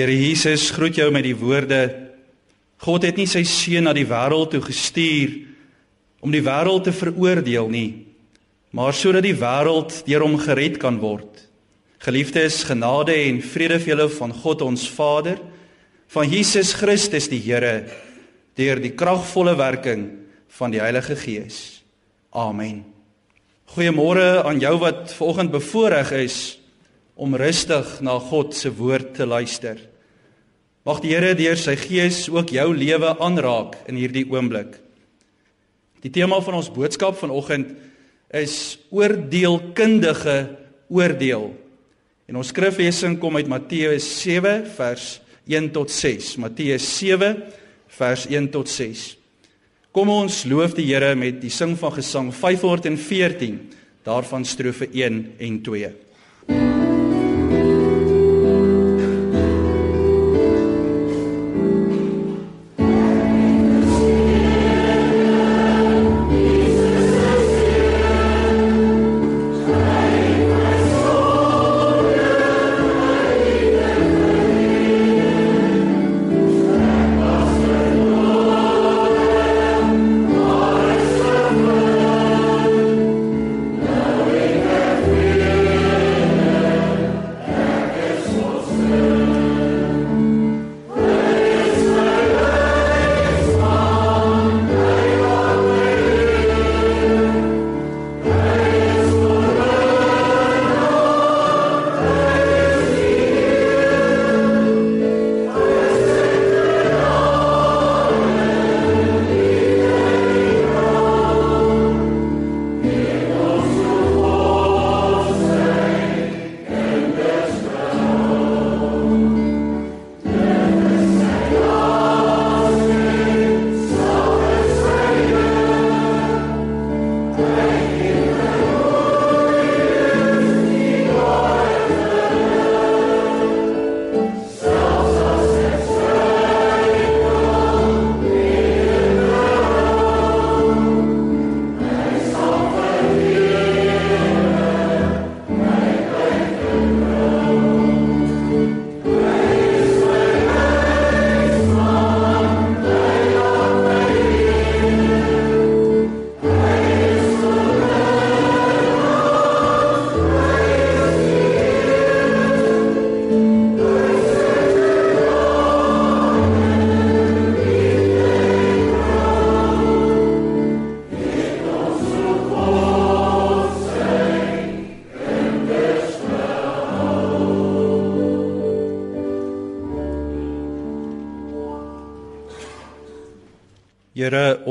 Here Jesus groet jou met die woorde: God het nie sy seun na die wêreld toe gestuur om die wêreld te veroordeel nie, maar sodat die wêreld deur hom gered kan word. Geliefdes, genade en vrede vir julle van God ons Vader, van Jesus Christus die Here, deur die kragvolle werking van die Heilige Gees. Amen. Goeiemôre aan jou wat vanoggend bevoorreg is om rustig na God se woord te luister. Mag die Here deur sy gees ook jou lewe aanraak in hierdie oomblik. Die tema van ons boodskap vanoggend is oordeelkundige oordeel. En ons skriflesing kom uit Matteus 7 vers 1 tot 6. Matteus 7 vers 1 tot 6. Kom ons loof die Here met die sing van gesang 514 daarvan strofe 1 en 2.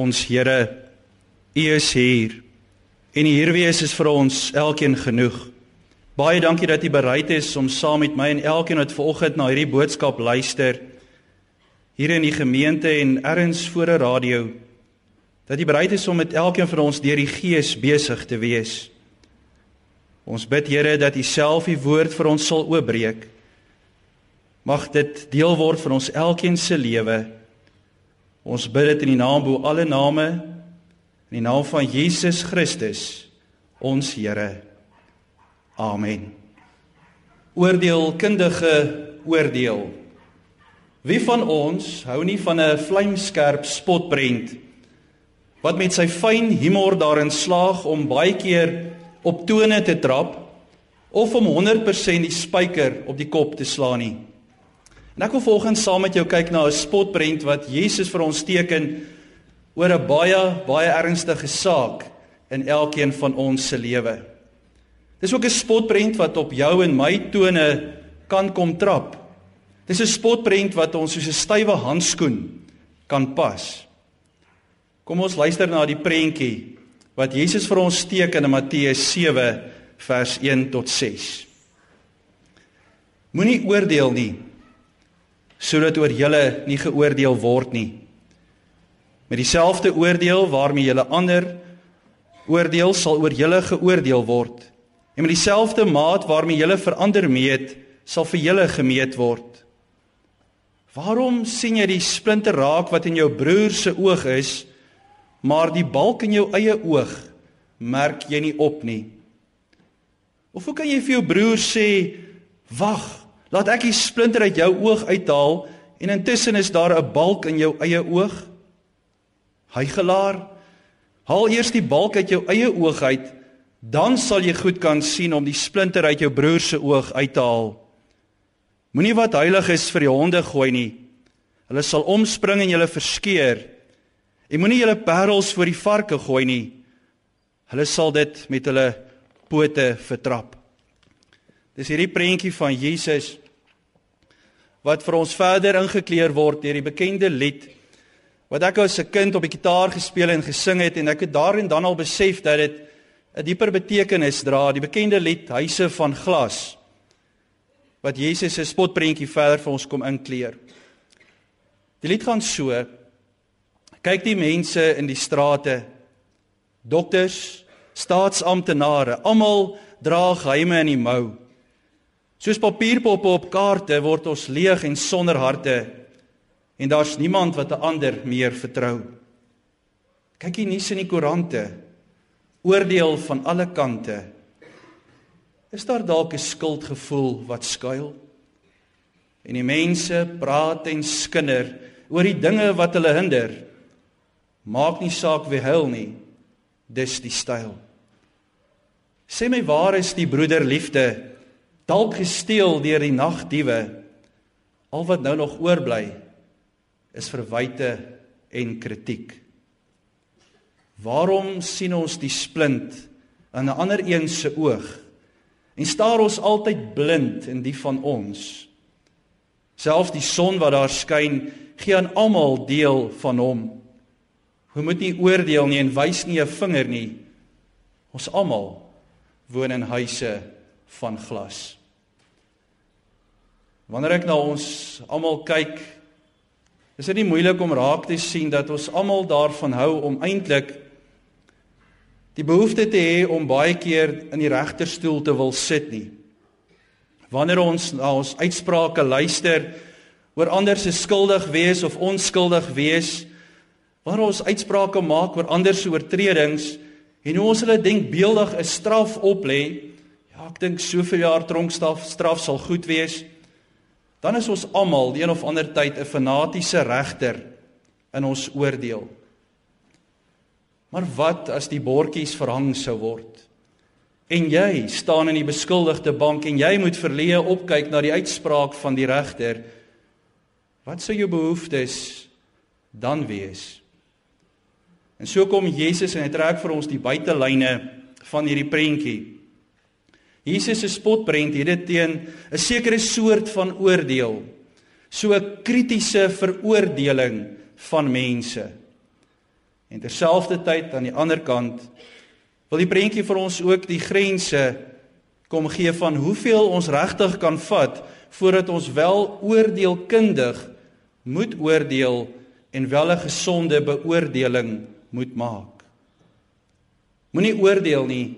Ons Here, U is hier. En U hier wees is vir ons elkeen genoeg. Baie dankie dat U bereid is om saam met my en elkeen wat vanoggend na hierdie boodskap luister hier in die gemeente en ergens voor 'n radio dat U bereid is om met elkeen van ons deur die Gees besig te wees. Ons bid Here dat U self U woord vir ons sal oopbreek. Mag dit deel word van ons elkeen se lewe Ons bid dit in die naam bo alle name in die naam van Jesus Christus ons Here. Amen. Oordeelkundige oordeel. Wie van ons hou nie van 'n vlamskerp spotprent wat met sy fyn humor daarin slaag om baie keer op tone te trap of om 100% die spyker op die kop te slaan nie? En ek wil volgens saam met jou kyk na 'n spotprent wat Jesus vir ons teken oor 'n baie baie ernstige saak in elkeen van ons se lewe. Dis ook 'n spotprent wat op jou en my tone kan kom trap. Dis 'n spotprent wat ons soos 'n stywe handskoen kan pas. Kom ons luister na die prentjie wat Jesus vir ons teken in Matteus 7 vers 1 tot 6. Moenie oordeel nie sodat oor julle nie geoordeel word nie. Met dieselfde oordeel waarmee julle ander oordeel sal oor julle geoordeel word. En met dieselfde maat waarmee julle verander meet, sal vir julle gemeet word. Waarom sien jy die splinter raak wat in jou broer se oog is, maar die balk in jou eie oog merk jy nie op nie? Of hoe kan jy vir jou broer sê: "Wag, Laat ek die splinter uit jou oog uithaal en intussen is daar 'n balk in jou eie oog. Hygelaar, haal eers die balk uit jou eie oog uit, dan sal jy goed kan sien om die splinter uit jou broer se oog uit te haal. Moenie wat heilig is vir die honde gooi nie. Hulle sal omspring en julle verskeur. En moenie julle parels voor die varke gooi nie. Hulle sal dit met hulle pote vertrap. Dis hierdie prentjie van Jesus wat vir ons verder ingekleer word deur die bekende lied wat ek as 'n kind op die gitaar gespeel en gesing het en ek het daarin dan al besef dat dit 'n dieper betekenis dra, die bekende lied Huise van glas wat Jesus se spotprentjie verder vir ons kom inkleer. Die lied gaan so: Kyk die mense in die strate, dokters, staatsamptenare, almal dra geheime in die mou. Soos papierpoppe op kaarte word ons leeg en sonder harte en daar's niemand wat 'n ander meer vertrou. Kyk hier nuus in die koerante. Oordeel van alle kante. Is daar dalk 'n skuldgevoel wat skuil? En die mense praat en skinder oor die dinge wat hulle hinder. Maak nie saak wie huil nie. Dis die styl. Sê my waar is die broederliefde? Dalk gesteel deur die nagdiewe. Al wat nou nog oorbly is verwyte en kritiek. Waarom sien ons die splint in 'n ander een se oog en staar ons altyd blind in die van ons? Selfs die son wat daar skyn, gee aan almal deel van hom. Hoe moet nie oordeel nie en wys nie 'n vinger nie. Ons almal woon in huise van glas. Wanneer ek na ons almal kyk, is dit nie moeilik om raak te sien dat ons almal daarvan hou om eintlik die behoefte te hê om baie keer in die regterstoel te wil sit nie. Wanneer ons na ons uitsprake luister oor ander se skuldig wees of onskuldig wees, wanneer ons uitsprake maak oor ander se oortredings en hoe ons hulle denkbeeldig 'n straf oplê, ja, ek dink soveel jaar tronkstraf straf sal goed wees dan is ons almal die een of ander tyd 'n fanatiese regter in ons oordeel. Maar wat as die bordjies verhang sou word? En jy staan in die beskuldigde bank en jy moet verleë opkyk na die uitspraak van die regter. Wat sou jou behoeftes dan wees? En so kom Jesus en hy trek vir ons die buitelyne van hierdie prentjie. Jesus se spotprent dit teen 'n sekere soort van oordeel, so 'n kritiese veroordeling van mense. En terselfdertyd aan die ander kant wil die prentjie vir ons ook die grense kom gee van hoeveel ons regtig kan vat voordat ons wel oordeelkundig moet oordeel en wel 'n gesonde beoordeling moet maak. Moenie oordeel nie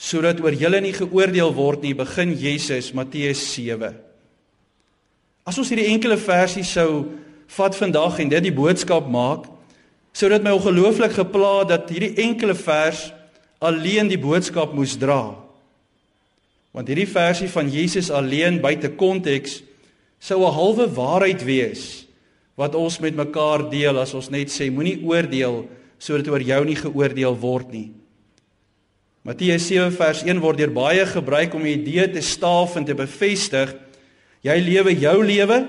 sodat oor julle nie geoordeel word nie, begin Jesus Matteus 7. As ons hierdie enkele versie sou vat vandag en dit die boodskap maak, sou dit my ongelooflik gepla dat hierdie enkele vers alleen die boodskap moes dra. Want hierdie versie van Jesus alleen buite konteks sou 'n halwe waarheid wees wat ons met mekaar deel as ons net sê moenie oordeel sodat oor jou nie geoordeel word nie. Matteus 7 vers 1 word deur baie gebruik om 'n idee te staaf en te bevestig. Jy lewe jou lewe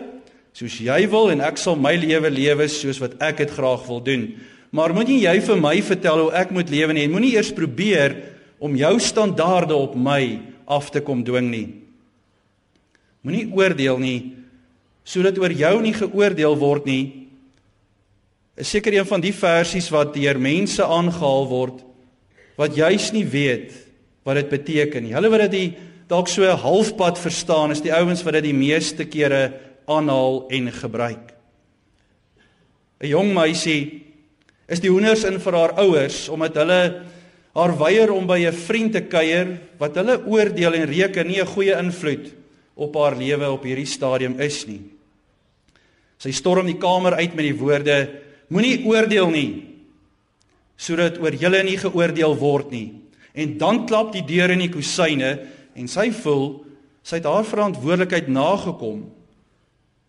soos jy wil en ek sal my lewe lewe soos wat ek dit graag wil doen. Maar moenie jy vir my vertel hoe ek moet lewe nie en moenie eers probeer om jou standaarde op my af te kom dwing nie. Moenie oordeel nie sodat oor jou nie geoordeel word nie. Is seker een van die versies wat deur mense aangehaal word wat juis nie weet wat dit beteken nie. Hulle wat dit dalk so halfpad verstaan, is die ouens wat dit die meeste kere aanhaal en gebruik. 'n Jong meisie is die hoenders in vir haar ouers omdat hulle haar weier om by 'n vriend te kuier wat hulle oordeel en reken nie 'n goeie invloed op haar lewe op hierdie stadium is nie. Sy storm die kamer uit met die woorde: Moenie oordeel nie sodat oor julle nie geoordeel word nie. En dan klap die deur in die kusyne en sy voel Sy het haar verantwoordelikheid nagekom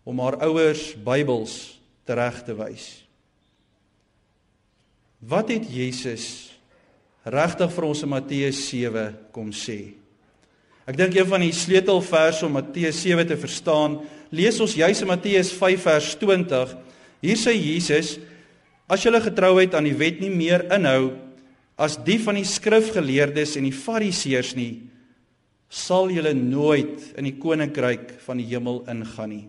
om haar ouers Bybels tereg te wys. Wat het Jesus regtig vir ons in Matteus 7 kom sê? Ek dink een van die sleutelverse om Matteus 7 te verstaan, lees ons juis in Matteus 5 vers 20. Hier sê Jesus: As julle getrouheid aan die wet nie meer inhou as die van die skrifgeleerdes en die fariseërs nie, sal julle nooit in die koninkryk van die hemel ingaan nie.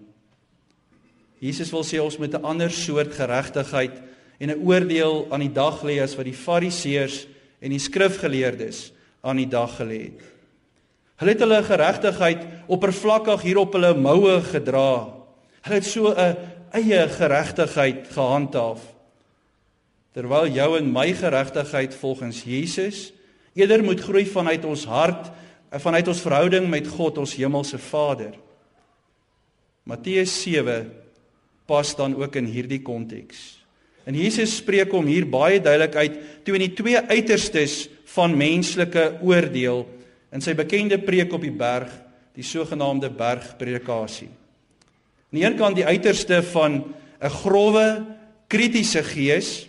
Jesus wil sê ons moet 'n ander soort geregtigheid en 'n oordeel aan die dag lê as wat die fariseërs en die skrifgeleerdes aan die dag gelê het. Hulle het hulle geregtigheid oppervlakkig hier op hulle moue gedra. Hulle het so 'n eie geregtigheid gehandhaaf. Terwyl jou en my geregtigheid volgens Jesus eerder moet groei vanuit ons hart en vanuit ons verhouding met God, ons hemelse Vader. Matteus 7 pas dan ook in hierdie konteks. En Jesus spreek hom hier baie duidelik uit toe in die twee uiterstes van menslike oordeel in sy bekende preek op die berg, die sogenaamde bergpredikasie. Aan die een kant die uiterste van 'n grouwe, kritiese gees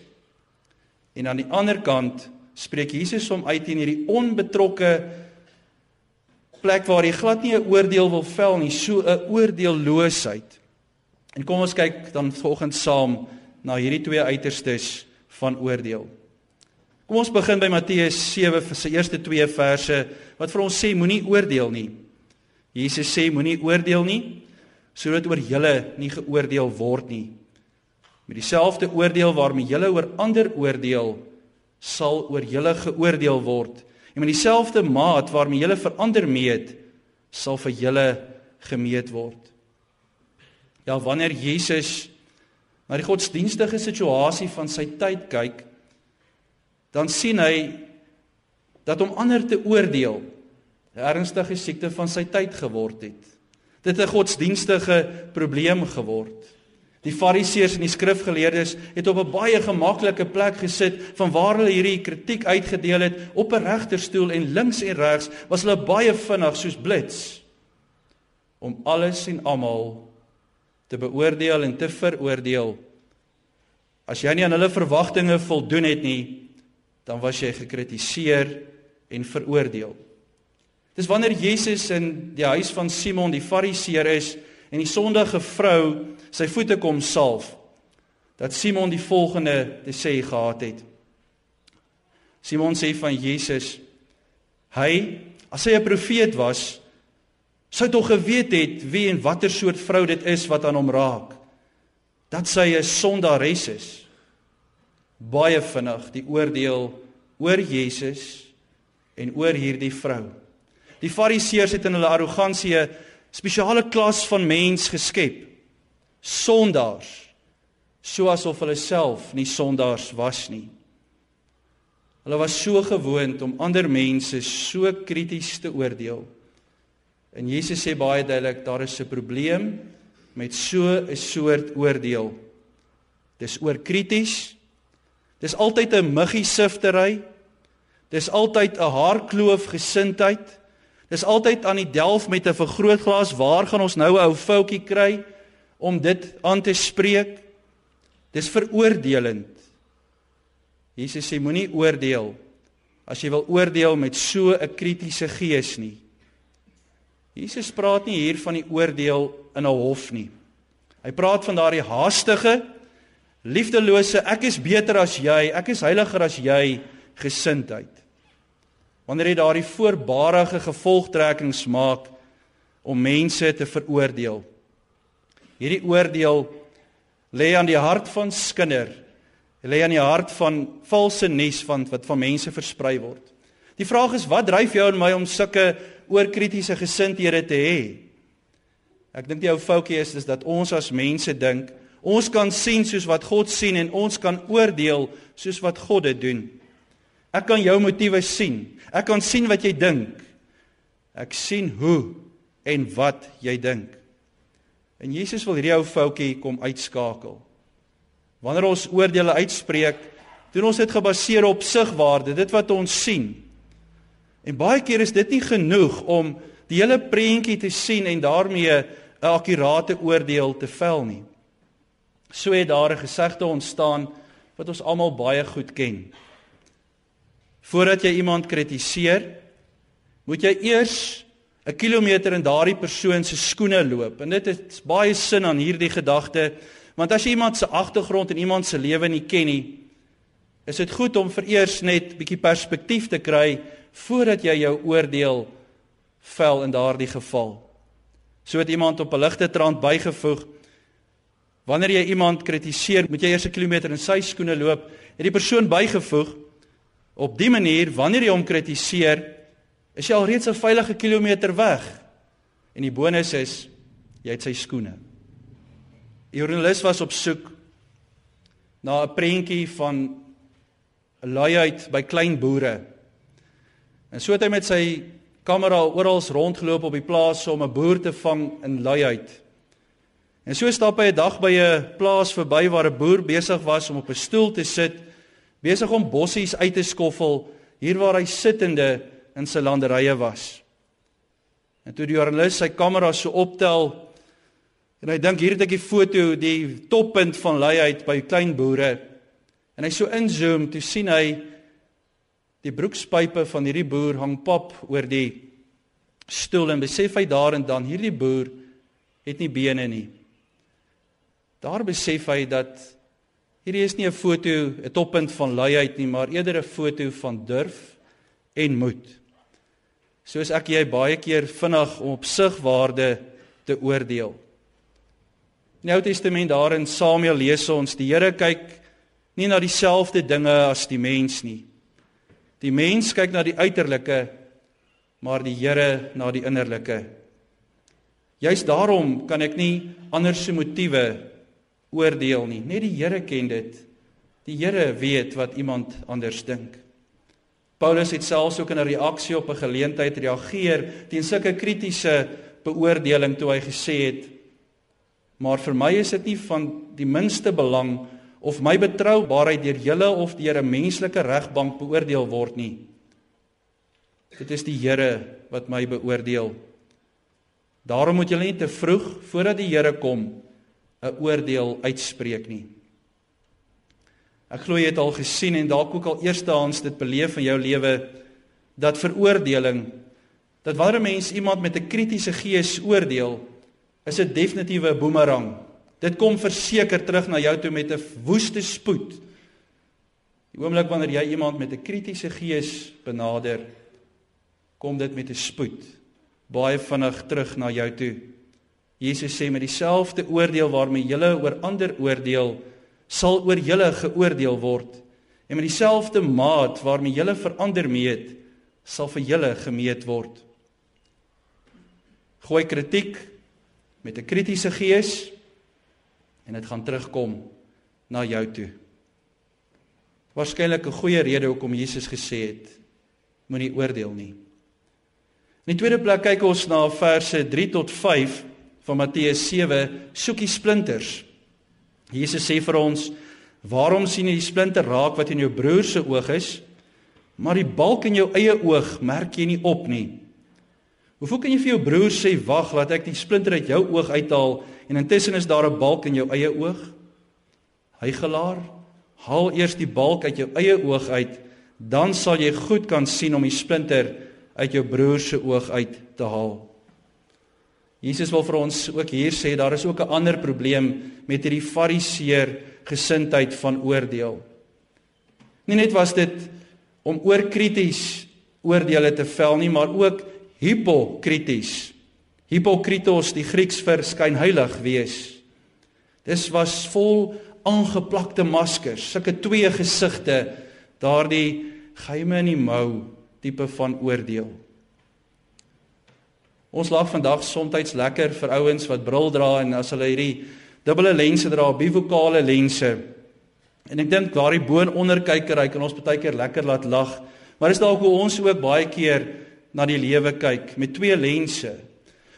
en aan die ander kant spreek Jesus hom uit in hierdie onbetrokke plek waar hy glad nie 'n oordeel wil vel nie, so 'n oordeelloosheid. En kom ons kyk dan volgens saam na hierdie twee uiterstes van oordeel. Kom ons begin by Matteus 7 vir sy eerste 2 verse wat vir ons sê moenie oordeel nie. Jesus sê moenie oordeel nie sodat oor julle nie geoordeel word nie. Met dieselfde oordeel waarmee julle oor ander oordeel sal oor julle geoordeel word en met dieselfde maat waarmee julle verander meet sal vir julle gemeet word. Ja, wanneer Jesus na die godsdienstige situasie van sy tyd kyk, dan sien hy dat om ander te oordeel 'n ernstige siekte van sy tyd geword het. Dit 'n godsdienstige probleem geword. Die Fariseërs en die skrifgeleerdes het op 'n baie gemaklike plek gesit van waar hulle hierdie kritiek uitgedeel het op 'n regterstoel en links en regs was hulle baie vinnig soos blits om alles en almal te beoordeel en te veroordeel. As jy nie aan hulle verwagtinge voldoen het nie, dan was jy gekritiseer en veroordeel. Dis wanneer Jesus in die huis van Simon die Fariseer is en die sondige vrou sy voete kom salf, dat Simon die volgende te sê gehad het. Simon sê van Jesus: Hy, as hy 'n profeet was, sou tog geweet het wie en watter soort vrou dit is wat aan hom raak. Dat sy 'n sondares is. Baie vinnig die oordeel oor Jesus en oor hierdie vrou. Die Fariseërs het in hulle arrogansie 'n spesiale klas van mens geskep. Sondaars. Soos of hulle self nie sondaars was nie. Hulle was so gewoond om ander mense so krities te oordeel. En Jesus sê baie duidelik daar is 'n probleem met so 'n soort oordeel. Dis oorkrities. Dis altyd 'n muggiesiftery. Dis altyd 'n haarkloof gesindheid. Dis altyd aan die delf met 'n vergrootglas. Waar gaan ons nou 'n ou foutjie kry om dit aan te spreek? Dis veroordelend. Jesus sê moenie oordeel as jy wil oordeel met so 'n kritiese gees nie. Jesus praat nie hier van die oordeel in 'n hof nie. Hy praat van daardie haastige, liefdelose, ek is beter as jy, ek is heiliger as jy gesindheid. Wanneer jy daardie voorbarige gevolgtrekkings maak om mense te veroordeel. Hierdie oordeel lê aan die hart van skinder, lê aan die hart van valse nuus van wat van mense versprei word. Die vraag is wat dryf jou en my om sulke oor kritiese gesindhede te hê. Ek dink die ou foutjie is is dat ons as mense dink ons kan sien soos wat God sien en ons kan oordeel soos wat God dit doen. Ek kan jou motiewe sien. Ek kan sien wat jy dink. Ek sien hoe en wat jy dink. En Jesus wil hierdie ou foutjie kom uitskakel. Wanneer ons oordeele uitspreek, doen ons dit gebaseer op sigwaarde, dit wat ons sien. En baie keer is dit nie genoeg om die hele prentjie te sien en daarmee 'n akkurate oordeel te vel nie. So het daar 'n gesegde ontstaan wat ons almal baie goed ken. Voordat jy iemand kritiseer, moet jy eers 'n kilometer in daardie persoon se skoene loop. En dit het baie sin aan hierdie gedagte, want as jy iemand se agtergrond en iemand se lewe nie ken nie, is dit goed om vereers net bietjie perspektief te kry voordat jy jou oordeel vel in daardie geval. So het iemand op 'n ligte trant bygevoeg Wanneer jy iemand kritiseer, moet jy eers 'n kilometer in sy skoene loop. Het die persoon bygevoeg op dië manier wanneer jy hom kritiseer, is jy alreeds 'n veilige kilometer weg. En die bonus is jy het sy skoene. Die joernalis was op soek na 'n prentjie van 'n luiheid by klein boere. En so het hy met sy kamera oral rondgeloop op die plaas om 'n boer te vang in luiheid. En so stap hy 'n dag by 'n plaas verby waar 'n boer besig was om op 'n stoel te sit, besig om bossies uit te skoffel, hier waar hy sittende in sy landerye was. En toe die joernalis sy kamera so optel en hy dink hier het ek die foto die toppunt van luiheid by klein boere en hy so inzoom toe sien hy die broekspype van hierdie boer hang pap oor die stoel en besef hy daar en dan hierdie boer het nie bene nie. Daar besef hy dat hierdie is nie 'n foto 'n toppunt van luiheid nie, maar eerder 'n foto van durf en moed soos ek jy baie keer vinnig om op sigwaarde te oordeel. In die Ou Testament daar in Samuel lees ons die Here kyk nie na dieselfde dinge as die mens nie. Die mens kyk na die uiterlike, maar die Here na die innerlike. Juist daarom kan ek nie ander se motiewe oordeel nie. Net die Here ken dit. Die Here weet wat iemand anders dink. Paulus het selfs ook in 'n reaksie op 'n geleentheid reageer teen sulke kritiese beoordeling toe hy gesê het: "Maar vir my is dit nie van die minste belang of my betroubaarheid deur julle of deur 'n menslike regbank beoordeel word nie. Dit is die Here wat my beoordeel. Daarom moet julle nie te vroeg voordat die Here kom 'n oordeel uitspreek nie." Ek glo jy het al gesien en dalk ook al eerstehands dit beleef in jou lewe dat veroordeling dat wanneer 'n mens iemand met 'n kritiese gees oordeel, is dit definitief 'n boemerang. Dit kom verseker terug na jou toe met 'n woeste spoed. Die oomblik wanneer jy iemand met 'n kritiese gees benader, kom dit met 'n spoed baie vinnig terug na jou toe. Jesus sê met dieselfde oordeel waarmee jy oor ander oordeel, sal oor julle geoordeel word en met dieselfde maat waarmee julle verander meet sal vir julle gemeet word. Gooi kritiek met 'n kritiese gees en dit gaan terugkom na jou toe. Waarskynlik 'n goeie rede hoekom Jesus gesê het moenie oordeel nie. In die tweede plek kyk ons na verse 3 tot 5 van Matteus 7, soekie splinters. Jesus sê vir ons: "Waarom sien jy die splinter raak wat in jou broer se oog is, maar die balk in jou eie oog merk jy nie op nie?" Hoekom kan jy vir jou broer sê: "Wag, laat ek die splinter uit jou oog uithaal," en intussen is daar 'n balk in jou eie oog? Hy gelaar, haal eers die balk uit jou eie oog uit, dan sal jy goed kan sien om die splinter uit jou broer se oog uit te haal. Jesus wil vir ons ook hier sê daar is ook 'n ander probleem met hierdie fariseer gesindheid van oordeel. Nie net was dit om oorkrities oordeele te vel nie, maar ook hipokrities. Hipokritos, die Grieks vir skynheilig wees. Dis was vol aangeplakte maskers, sulke twee gesigte, daardie geheime in die mou tipe van oordeel. Ons lag vandag soms lekker vir ouens wat bril dra en as hulle hierdie dubbele lense dra, bivokale lense. En ek dink daardie boon onderkyker, hy kan ons baie keer lekker laat lag. Maar is dalk hoe ons ook baie keer na die lewe kyk met twee lense.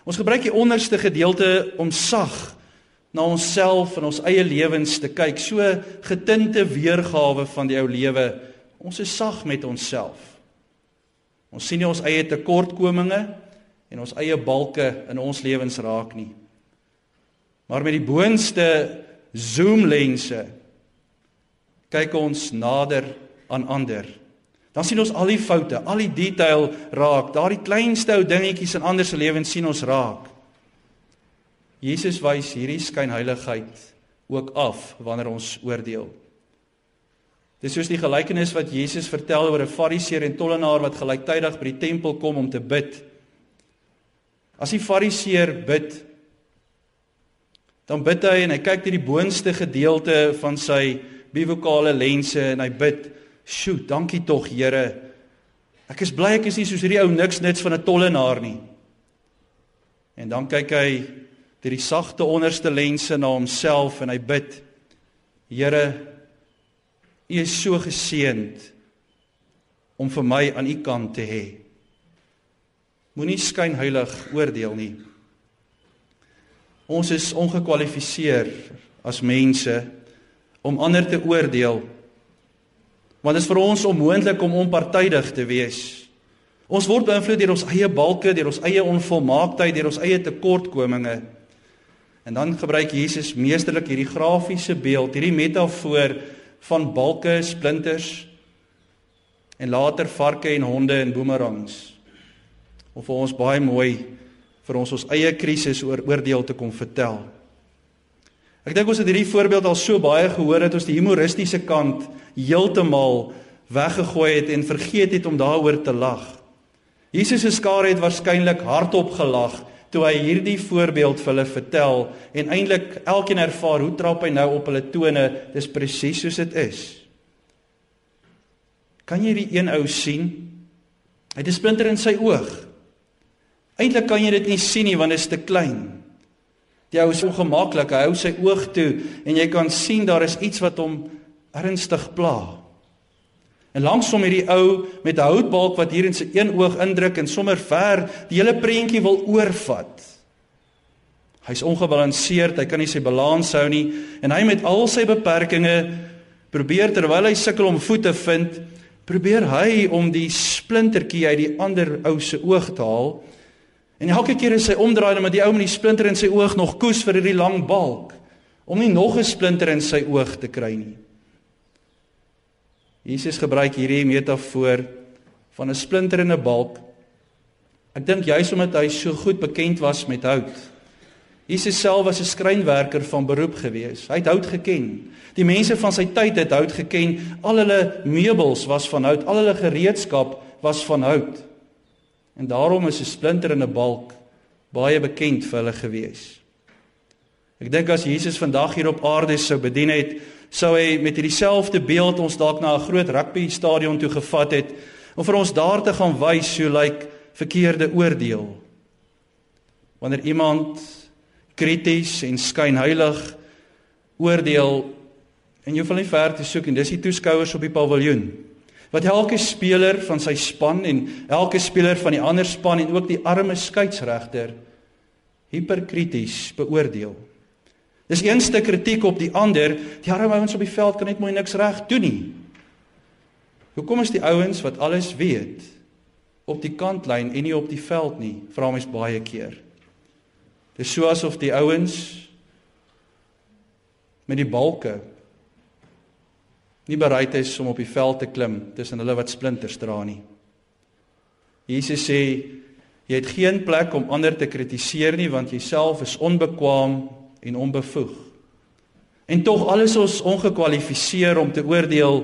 Ons gebruik die onderste gedeelte om sag na onsself en ons eie lewens te kyk, so getinte weergawe van die ou lewe. Ons is sag met onsself. Ons sien nie ons eie tekortkominge en ons eie balke in ons lewens raak nie. Maar met die boonste zoomlense kyk ons nader aan ander. Dan sien ons al die foute, al die detail raak, daardie kleinste ou dingetjies in ander se lewens sien ons raak. Jesus wys hierdie skynheiligheid ook af wanneer ons oordeel. Dis soos die gelykenis wat Jesus vertel oor 'n fariseer en tollenaar wat gelyktydig by die tempel kom om te bid. As die fariseer bid, dan bid hy en hy kyk deur die boonste gedeelte van sy bivokale lense en hy bid: "Sjoe, dankie tog, Here. Ek is bly ek is nie soos hierdie ou niks nits van 'n tollenaar nie." En dan kyk hy deur die sagte onderste lense na homself en hy bid: Here, U is so geseënd om vir my aan U kant te hê. Moenie skynheilig oordeel nie. Ons is ongekwalifiseer as mense om ander te oordeel. Want dit is vir ons onmoontlik om onpartydig te wees. Ons word beïnvloed deur ons eie balke, deur ons eie onvolmaaktheid, deur ons eie tekortkominge. En dan gebruik Jesus meesterlik hierdie grafiese beeld, hierdie metafoor van balke, splinters en later varke en honde en boemerangs. Om vir ons baie mooi vir ons ons eie krisis oor oordeel te kom vertel. Ek dink ons het hierdie voorbeeld al so baie gehoor dat ons die humoristiese kant heeltemal weggegooi het en vergeet het om daaroor te lag. Jesus se skare het waarskynlik hardop gelag toe hy hierdie voorbeeld vir hulle vertel en eintlik elkeen ervaar hoe trap hy nou op hulle tone dis presies soos dit is kan jy die een ou sien hy het 'n splinter in sy oog eintlik kan jy dit nie sien nie want dit is te klein die ou is ongemaklik hy hou sy oog toe en jy kan sien daar is iets wat hom ernstig pla En langsom hierdie ou met 'n houtbalk wat hier in sy een oog indruk en sommer ver die hele prentjie wil oorvat. Hy's ongebalanseerd, hy kan nie sy balans hou nie en hy met al sy beperkings probeer terwyl hy sukkel om voet te vind, probeer hy om die splintertjie uit die ander ou se oog te haal. En elke keer as hy omdraai dan met die ou met die splinter in sy oog nog koes vir hierdie lang balk om nie nog 'n splinter in sy oog te kry nie. Jesus gebruik hierdie metafoor van 'n splinter in 'n balk. Ek dink juis omdat hy so goed bekend was met hout. Jesus self was 'n skrynwerker van beroep gewees. Hy het hout geken. Die mense van sy tyd het hout geken. Al hulle meubels was van hout, al hulle gereedskap was van hout. En daarom is 'n splinter in 'n balk baie bekend vir hulle gewees. Ek dink as Jesus vandag hier op aarde sou bedien het, sou hy met hierdie selfde beeld ons dalk na 'n groot rugby stadion toe gevat het om vir ons daar te gaan wys hoe lyk verkeerde oordeel. Wanneer iemand krities en skynheilig oordeel en jy wil nie ver te soek en dis die toeskouers op die paviljoen wat elke speler van sy span en elke speler van die ander span en ook die arme skeieregter hiperkrities beoordeel. Dis een stuk kritiek op die ander. Die arme ouens op die veld kan net mooi niks reg doen nie. Hoekom is die ouens wat alles weet op die kantlyn en nie op die veld nie? Vra mens baie keer. Dis so asof die ouens met die balke nie bereid is om op die veld te klim tussen hulle wat splinters dra nie. Jesus sê jy het geen plek om ander te kritiseer nie want jouself is onbekwaam en onbevoeg. En tog alles ons ongekwalifiseer om te oordeel,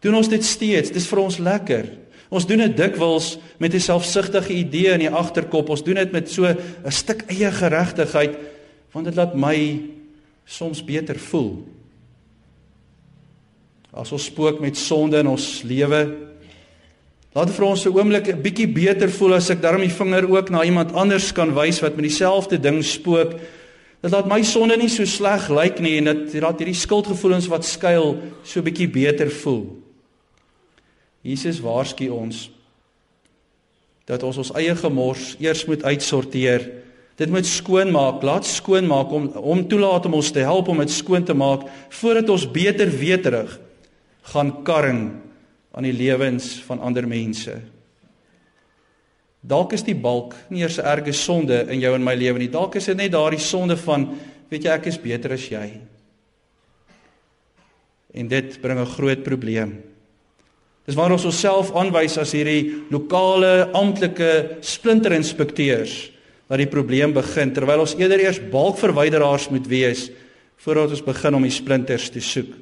doen ons dit steeds. Dis vir ons lekker. Ons doen dit dikwels met 'n selfsugtige idee in die agterkop. Ons doen dit met so 'n stuk eie geregtigheid want dit laat my soms beter voel. As ons spook met sonde in ons lewe, laat vir ons 'n oomblik 'n bietjie beter voel as ek daarmee vinger ook na iemand anders kan wys wat met dieselfde ding spook Dit laat my sonde nie so sleg lyk nie en dit laat hierdie skuldgevoelens wat skuil so bietjie beter voel. Jesus waarsku ons dat ons ons eie gemors eers moet uitsorteer. Dit moet skoon maak, laat skoon maak om om toelaat om ons te help om dit skoon te maak voordat ons beter weet terug gaan karring aan die lewens van ander mense. Dalk is die balk nie eers 'n erge sonde in jou en my lewe nie. Dalk is dit net daardie sonde van weet jy ek is beter as jy. En dit bring 'n groot probleem. Dis waar ons onsself aanwys as hierdie lokale amptelike splinterinspekteurs dat die probleem begin terwyl ons eerder eers balkverwyderaars moet wees voordat ons begin om die splinters te soek.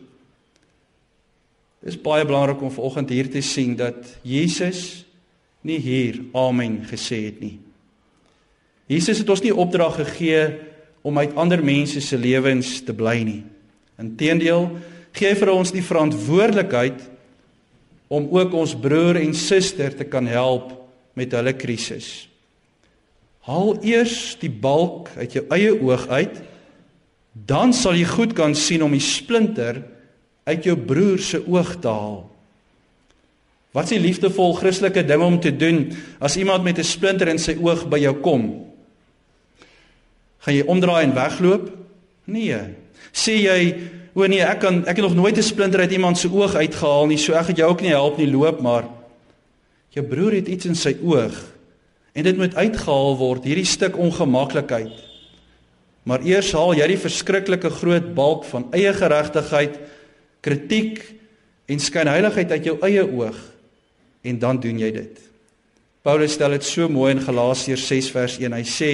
Dit is baie belangrik om vanoggend hier te sien dat Jesus nie hier amen gesê het nie. Jesus het ons nie opdrag gegee om uit ander mense se lewens te bly nie. Inteendeel, gee hy vir ons die verantwoordelikheid om ook ons broer en suster te kan help met hulle krisis. Haal eers die balk uit jou eie oog uit, dan sal jy goed kan sien om die splinter uit jou broer se oog te haal. Wat is die liefdevol Christelike ding om te doen as iemand met 'n splinter in sy oog by jou kom? Gaan jy omdraai en wegloop? Nee. Sê jy, o nee, ek kan ek het nog nooit 'n splinter uit iemand se oog uitgehaal nie, so ek gaan jou ook nie help nie, loop maar. Jou broer het iets in sy oog en dit moet uitgehaal word, hierdie stuk ongemaklikheid. Maar eers haal jy die verskriklike groot balk van eie geregtigheid, kritiek en skynheiligheid uit jou eie oog en dan doen jy dit. Paulus stel dit so mooi in Galasiërs 6 vers 1. Hy sê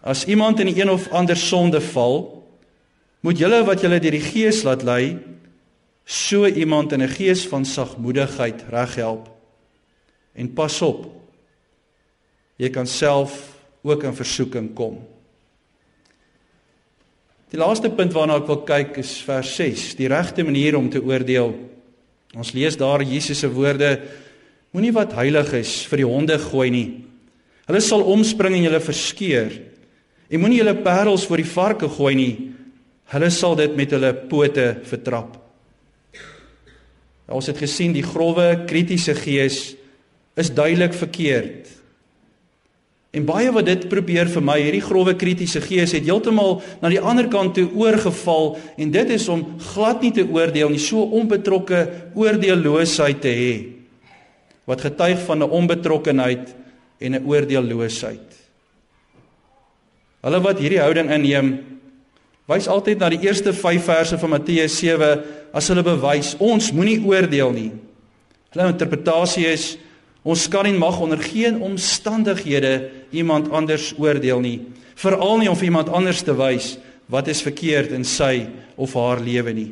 as iemand in een of ander sonde val, moet julle wat julle deur die Gees laat lei, so iemand in 'n gees van sagmoedigheid reghelp. En pas op. Jy kan self ook in versoeking kom. Die laaste punt waarna ek wil kyk is vers 6, die regte manier om te oordeel. Ons lees daar Jesus se woorde Moenie wat heilig is vir die honde gooi nie. Hulle sal omspring en julle verskeur. En moenie julle parels voor die varke gooi nie. Hulle sal dit met hulle pote vertrap. Ons het gesien die grouwe kritiese gees is duidelik verkeerd. En baie wat dit probeer vir my, hierdie grouwe kritiese gees het heeltemal na die ander kant toe oorgeval en dit is om glad nie te oordeel nie, so onbetrokke oordeelloosheid te hê wat getuig van 'n onbetrokkenheid en 'n oordeelloosheid. Hulle wat hierdie houding inneem, wys altyd na die eerste 5 verse van Matteus 7 as hulle bewys ons moenie oordeel nie. Hulle interpretasie is ons kan en mag onder geen omstandighede iemand anders oordeel nie, veral nie om vir iemand anders te wys wat is verkeerd in sy of haar lewe nie.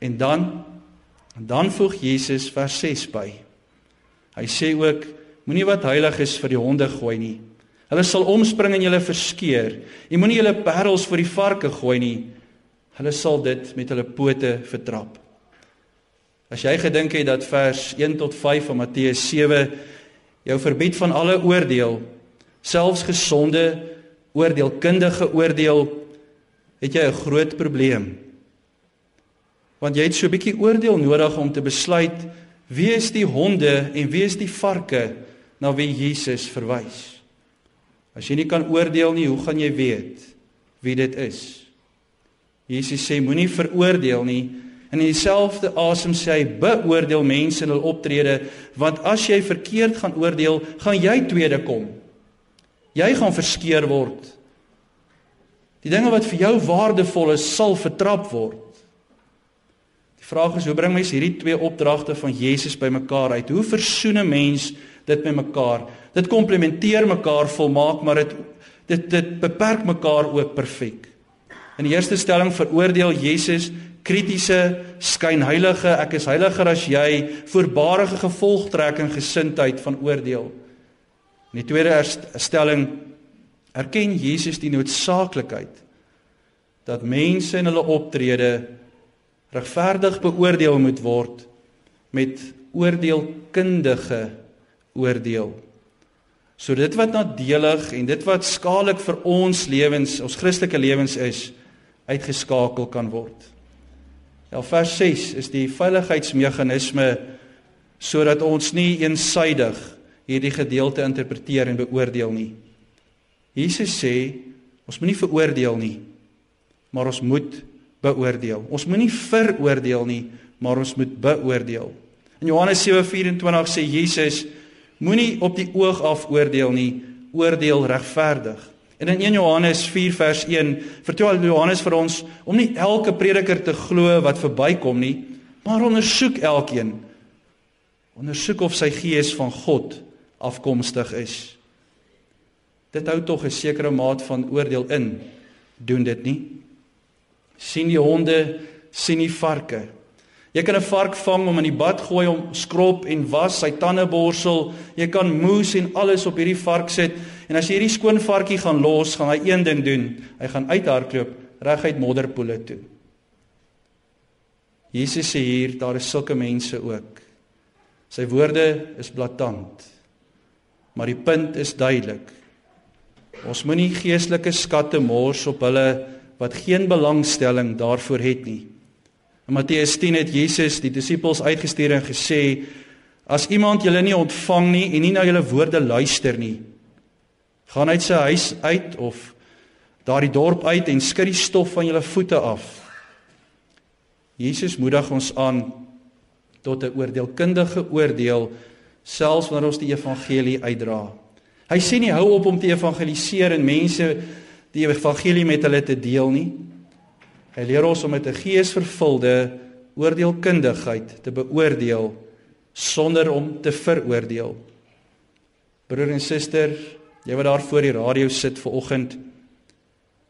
En dan dan voeg Jesus vers 6 by. Hy sê ook moenie wat heilig is vir die honde gooi nie. Hulle sal omspring en julle verskeur. Jy moenie julle parels vir die varke gooi nie. Hulle sal dit met hulle pote vertrap. As jy gedink het dat vers 1 tot 5 van Matteus 7 jou verbied van alle oordeel, selfs gesonde oordeelkundige oordeel, het jy 'n groot probleem. Want jy het so 'n bietjie oordeel nodig om te besluit Wie is die honde en wie is die varke na wie Jesus verwys? As jy nie kan oordeel nie, hoe gaan jy weet wie dit is? Jesus sê moenie veroordeel nie in dieselfde asem sê hy beoordeel mense in hul optrede want as jy verkeerd gaan oordeel, gaan jy tweede kom. Jy gaan verskeur word. Die dinge wat vir jou waardevol is, sal vertrap word. Die vraag is hoe bring mens hierdie twee opdragte van Jesus bymekaar uit? Hoe versoen 'n mens dit met mekaar? Dit komplementeer mekaar volmaak, maar dit dit dit beperk mekaar ook perfek. In die eerste stelling veroordeel Jesus kritiese, skynheilige, ek is heiliger as jy, voorbarige gevolgtrekking gesindheid van oordeel. In die tweede stelling erken Jesus die noodsaaklikheid dat mense in hulle optrede regverdig beoordeel moet word met oordeelkundige oordeel. So dit wat nadelig en dit wat skadelik vir ons lewens, ons Christelike lewens is, uitgeskakel kan word. Ja vers 6 is die veiligheidsmeganisme sodat ons nie eensydig hierdie gedeelte interpreteer en beoordeel nie. Jesus sê ons moenie veroordeel nie, maar ons moet beoordeel. Ons moenie veroordeel nie, maar ons moet beoordeel. In Johannes 7:24 sê Jesus: Moenie op die oog af oordeel nie, oordeel regverdig. En in 1 Johannes 4 vers 1 vertel Johannes vir ons om nie elke prediker te glo wat verbykom nie, maar ondersoek elkeen. Ondersoek of sy gees van God afkomstig is. Dit hou tog 'n sekere maat van oordeel in. Doen dit nie? sien die honde, sien die varke. Jy kan 'n vark vang om in die bad gooi om skrob en was, sy tande borsel. Jy kan moes en alles op hierdie vark sit en as jy hierdie skoon varkie gaan los, gaan hy een ding doen. Hy gaan uithardloop reguit modderpoele toe. Jesus sê hier, daar is sulke mense ook. Sy woorde is blaatant. Maar die punt is duidelik. Ons moenie geestelike skatte mors op hulle wat geen belangstelling daarvoor het nie. In Matteus 10 het Jesus die disippels uitgestuur en gesê: As iemand julle nie ontvang nie en nie na julle woorde luister nie, gaan uit sy huis uit of daardie dorp uit en skud die stof van julle voete af. Jesus moedig ons aan tot 'n oordeelkundige oordeel selfs wanneer ons die evangelie uitdra. Hy sê nie hou op om te evangeliseer en mense die evangelie met hulle te deel nie. Hy leer ons om met 'n geesvervulde oordeelkundigheid te beoordeel sonder om te veroordeel. Broer en suster, jy wat daar voor die radio sit ver oggend,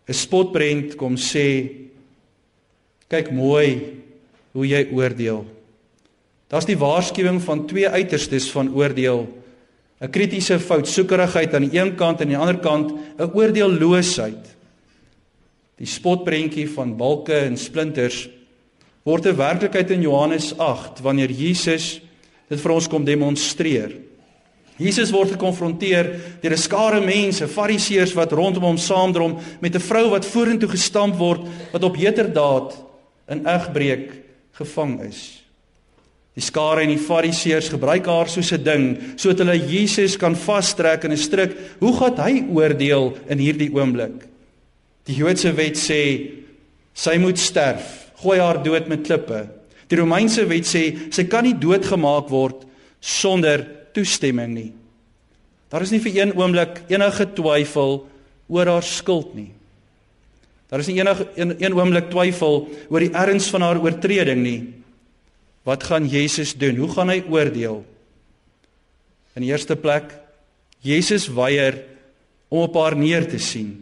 'n spotprent kom sê kyk mooi hoe jy oordeel. Daar's die waarskuwing van twee uiterstes van oordeel. 'n Kritiese foutsoekerigheid aan die een kant en aan die ander kant 'n oordeelloosheid. Die spotprentjie van balke en splinters word 'n werklikheid in Johannes 8 wanneer Jesus dit vir ons kom demonstreer. Jesus word gekonfronteer deur 'n skare mense, fariseërs wat rondom hom saamdrom met 'n vrou wat vorentoe gestamp word wat op heterdaad in egbreek gevang is. Die skare en die fariseërs gebruik haar soos 'n ding sodat hulle Jesus kan vastrek in 'n struik. Hoe gaan hy oordeel in hierdie oomblik? Die Joodse wet sê sy moet sterf. Gooi haar dood met klippe. Die Romeinse wet sê sy kan nie doodgemaak word sonder toestemming nie. Daar is nie vir een oomblik enige twyfel oor haar skuld nie. Daar is nie enige een, een oomblik twyfel oor die erns van haar oortreding nie. Wat gaan Jesus doen? Hoe gaan hy oordeel? In die eerste plek, Jesus weier om op haar neer te sien.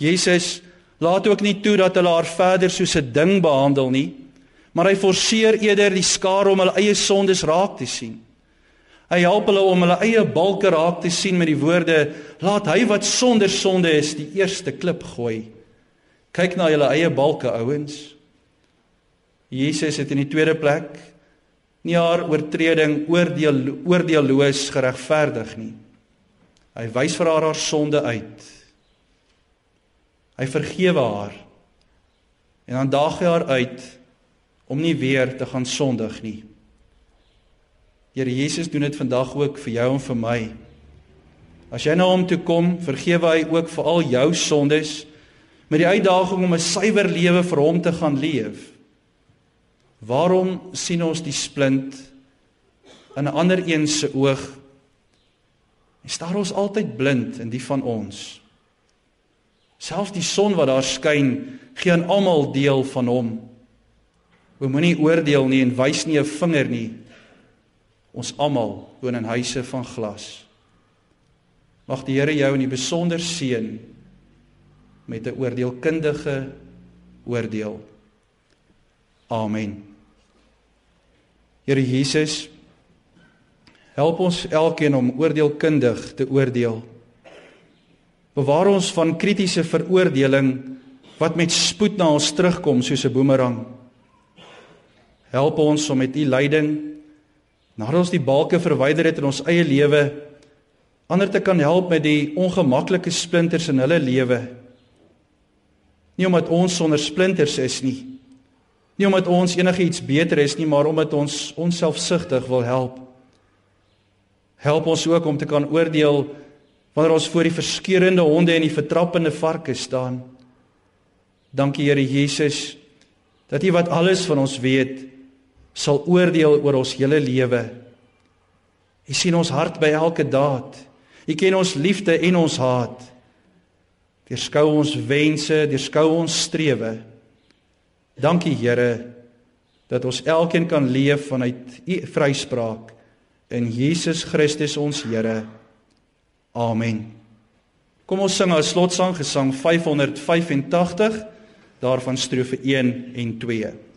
Jesus laat ook nie toe dat hulle haar verder soos 'n ding behandel nie, maar hy forceer eerder die skare om hulle eie sondes raak te sien. Hy help hulle om hulle eie balke raak te sien met die woorde: "Laat hy wat sonder sonde is, die eerste klip gooi." Kyk na julle eie balke, ouens. Jesus het in die tweede plek nie haar oortreding oordeel oordeelloos geregverdig nie. Hy wys vir haar haar sonde uit. Hy vergewe haar. En dan daag hy haar uit om nie weer te gaan sondig nie. Here Jesus doen dit vandag ook vir jou en vir my. As jy na hom toe kom, vergewe hy ook vir al jou sondes met die uitdaging om 'n suiwer lewe vir hom te gaan leef. Waarom sien ons die splint in 'n ander een se oog? En staar ons altyd blind in die van ons? Selfs die son wat daar skyn, gee aan almal deel van hom. Moenie oordeel nie en wys nie 'n vinger nie. Ons almal woon in huise van glas. Mag die Here jou in die besonder seën met 'n oordeelkundige oordeel. Amen. Here Jesus, help ons elkeen om oordeelkundig te oordeel. Bewaar ons van kritiese veroordeling wat met spoed na ons terugkom soos 'n boemerang. Help ons om met u leiding nadat ons die balke verwyder het in ons eie lewe ander te kan help met die ongemaklike splinters in hulle lewe. Nie omdat ons sonder splinters is nie, Nie omdat ons enigiets beter is nie, maar omdat ons onselfsugtig wil help. Help ons ook om te kan oordeel wanneer ons voor die verskeurende honde en die vertrappende varke staan. Dankie Here Jesus dat U wat alles van ons weet sal oordeel oor ons hele lewe. U sien ons hart by elke daad. U ken ons liefde en ons haat. Deurskou ons wense, deurskou ons strewe. Dankie Here dat ons elkeen kan leef vanuit u vryspraak in Jesus Christus ons Here. Amen. Kom ons sing 'n slotsang gesang 585 daarvan strofe 1 en 2.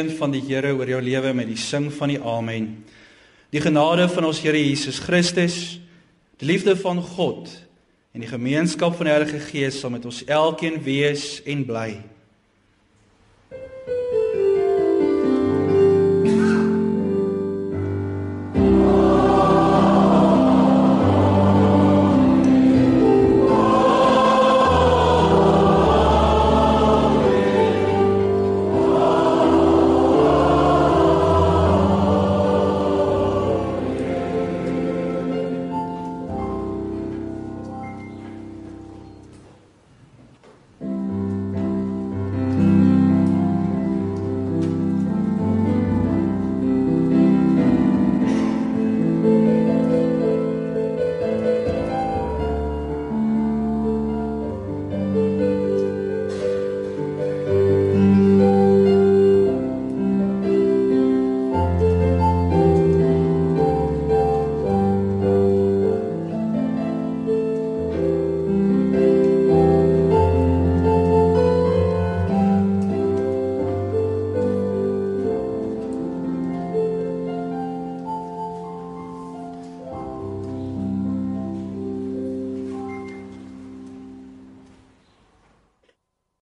Seën van die Here oor jou lewe met die sing van die amen. Die genade van ons Here Jesus Christus, die liefde van God en die gemeenskap van die Heilige Gees sal met ons elkeen wees en bly.